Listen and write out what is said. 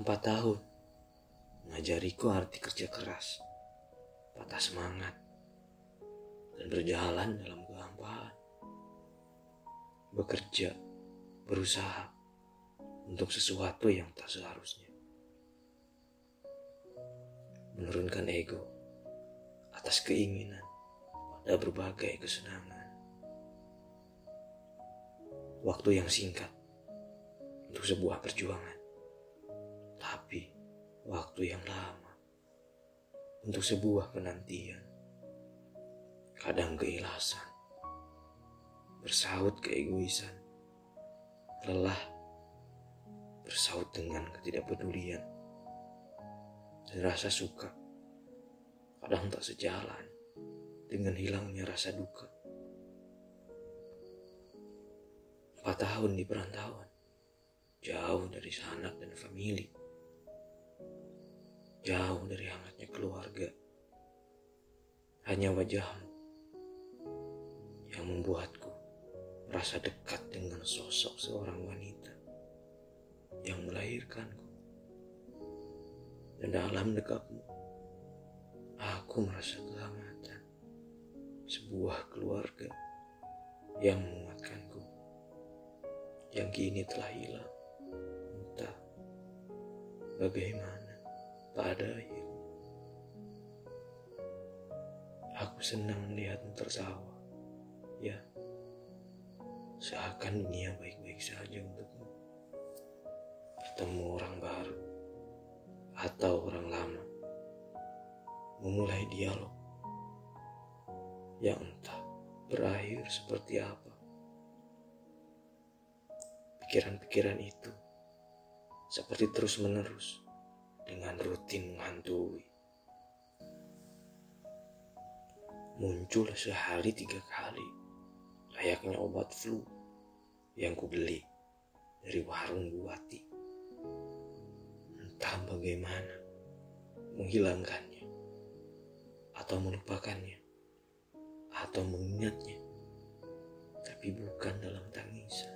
Empat tahun mengajariku arti kerja keras, patah semangat, dan berjalan dalam kehampaan. Bekerja, berusaha untuk sesuatu yang tak seharusnya. Menurunkan ego atas keinginan pada berbagai kesenangan. Waktu yang singkat untuk sebuah perjuangan. Waktu yang lama untuk sebuah penantian. Kadang keikhlasan, bersaut keegoisan, lelah, bersaut dengan ketidakpedulian, dan rasa suka. Kadang tak sejalan dengan hilangnya rasa duka. Empat tahun di perantauan, jauh dari sanak dan famili, jauh dari hangatnya keluarga. Hanya wajahmu yang membuatku merasa dekat dengan sosok seorang wanita yang melahirkanku. Dan dalam dekapmu, aku merasa kehangatan sebuah keluarga yang menguatkanku yang kini telah hilang. Entah bagaimana pada akhirnya. Aku senang melihatmu tertawa. Ya, seakan dunia baik-baik saja untukmu. Bertemu orang baru atau orang lama. Memulai dialog yang entah berakhir seperti apa. Pikiran-pikiran itu seperti terus-menerus dengan rutin menghantui. Muncul sehari tiga kali, layaknya obat flu yang kubeli dari warung buati. Entah bagaimana menghilangkannya, atau melupakannya, atau mengingatnya, tapi bukan dalam tangisan.